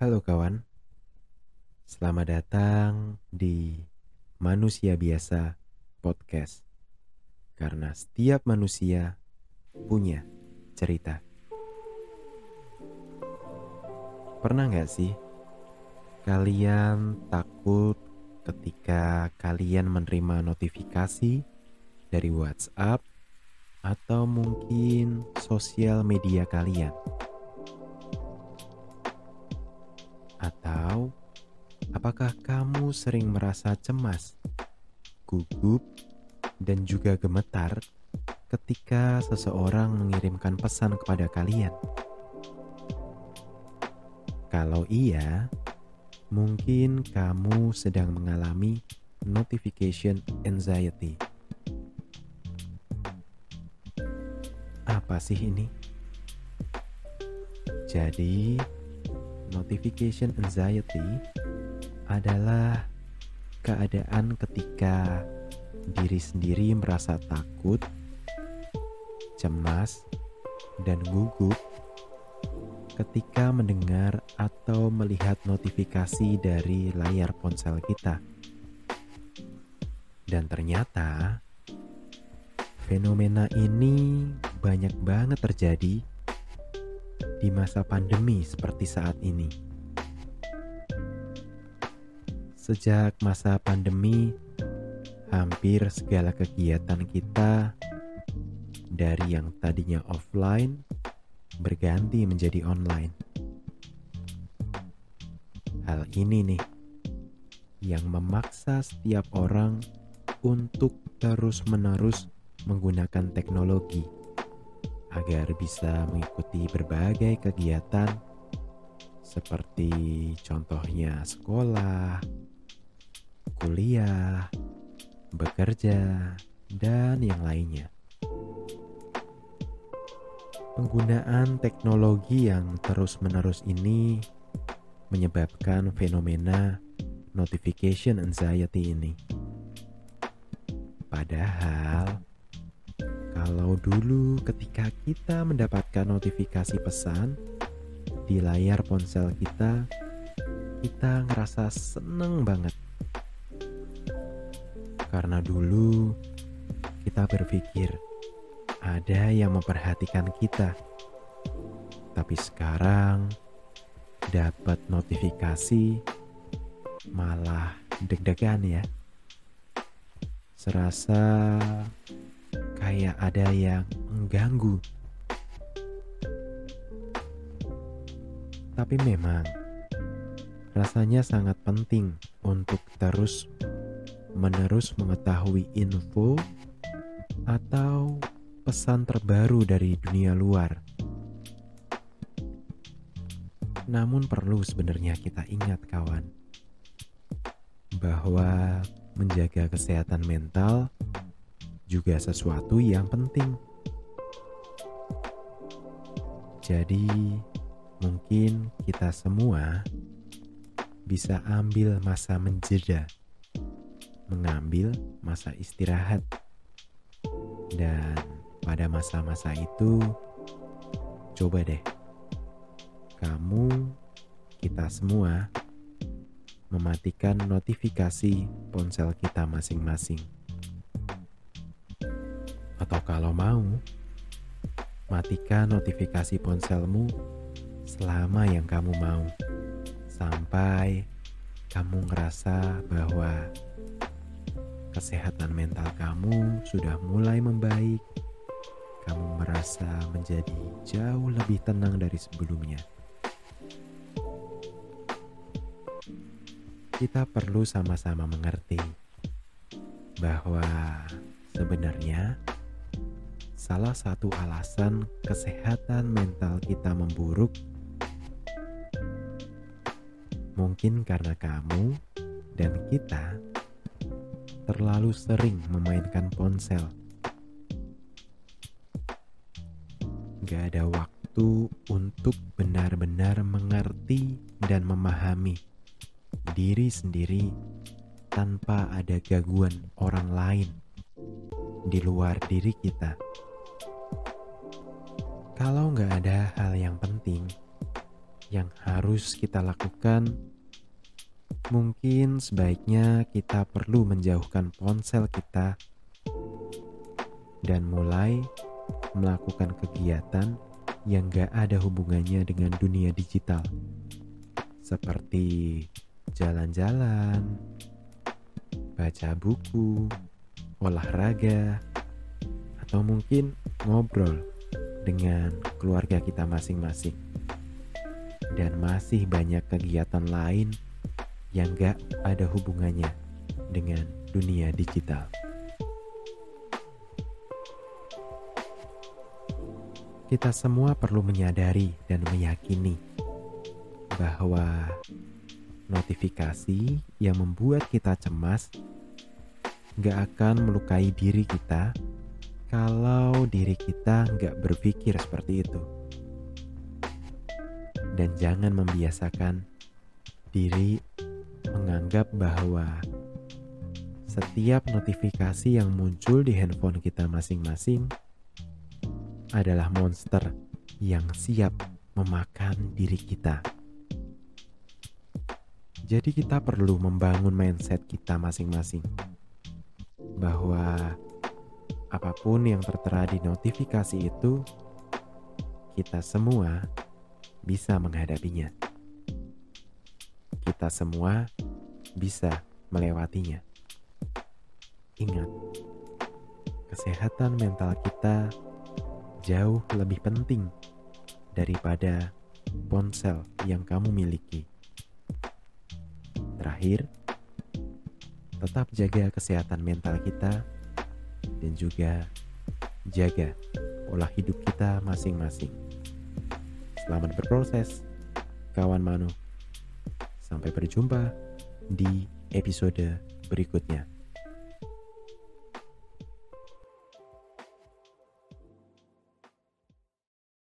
Halo kawan, selamat datang di Manusia Biasa Podcast. Karena setiap manusia punya cerita. Pernah nggak sih kalian takut ketika kalian menerima notifikasi dari WhatsApp atau mungkin sosial media kalian? Sering merasa cemas, gugup, dan juga gemetar ketika seseorang mengirimkan pesan kepada kalian? Kalau iya, mungkin kamu sedang mengalami notification anxiety. Apa sih ini? Jadi, Notification anxiety adalah keadaan ketika diri sendiri merasa takut, cemas, dan gugup ketika mendengar atau melihat notifikasi dari layar ponsel kita. Dan ternyata fenomena ini banyak banget terjadi di masa pandemi seperti saat ini. Sejak masa pandemi, hampir segala kegiatan kita dari yang tadinya offline berganti menjadi online. Hal ini nih yang memaksa setiap orang untuk terus-menerus menggunakan teknologi agar bisa mengikuti berbagai kegiatan seperti contohnya sekolah, kuliah, bekerja, dan yang lainnya. Penggunaan teknologi yang terus-menerus ini menyebabkan fenomena notification anxiety ini. Padahal kalau dulu ketika kita mendapatkan notifikasi pesan di layar ponsel kita, kita ngerasa seneng banget. Karena dulu kita berpikir ada yang memperhatikan kita. Tapi sekarang dapat notifikasi malah deg-degan ya. Serasa kayak ada yang mengganggu. Tapi memang rasanya sangat penting untuk terus menerus mengetahui info atau pesan terbaru dari dunia luar. Namun perlu sebenarnya kita ingat kawan bahwa menjaga kesehatan mental juga sesuatu yang penting. Jadi, mungkin kita semua bisa ambil masa menjeda, mengambil masa istirahat, dan pada masa-masa itu, coba deh kamu, kita semua mematikan notifikasi ponsel kita masing-masing. Atau kalau mau, matikan notifikasi ponselmu selama yang kamu mau. Sampai kamu ngerasa bahwa kesehatan mental kamu sudah mulai membaik. Kamu merasa menjadi jauh lebih tenang dari sebelumnya. Kita perlu sama-sama mengerti bahwa sebenarnya salah satu alasan kesehatan mental kita memburuk mungkin karena kamu dan kita terlalu sering memainkan ponsel. Gak ada waktu untuk benar-benar mengerti dan memahami diri sendiri tanpa ada gangguan orang lain di luar diri kita. Kalau nggak ada hal yang penting, yang harus kita lakukan, mungkin sebaiknya kita perlu menjauhkan ponsel kita dan mulai melakukan kegiatan yang gak ada hubungannya dengan dunia digital, seperti jalan-jalan, baca buku, olahraga, atau mungkin ngobrol dengan keluarga kita masing-masing. Dan masih banyak kegiatan lain yang gak ada hubungannya dengan dunia digital. Kita semua perlu menyadari dan meyakini bahwa notifikasi yang membuat kita cemas gak akan melukai diri kita kalau diri kita gak berpikir seperti itu. Dan jangan membiasakan diri menganggap bahwa setiap notifikasi yang muncul di handphone kita masing-masing adalah monster yang siap memakan diri kita. Jadi, kita perlu membangun mindset kita masing-masing bahwa apa pun yang tertera di notifikasi itu, kita semua bisa menghadapinya. Kita semua bisa melewatinya. Ingat, kesehatan mental kita jauh lebih penting daripada ponsel yang kamu miliki. Terakhir, tetap jaga kesehatan mental kita dan juga jaga pola hidup kita masing-masing. Selamat berproses, kawan Manu. Sampai berjumpa di episode berikutnya.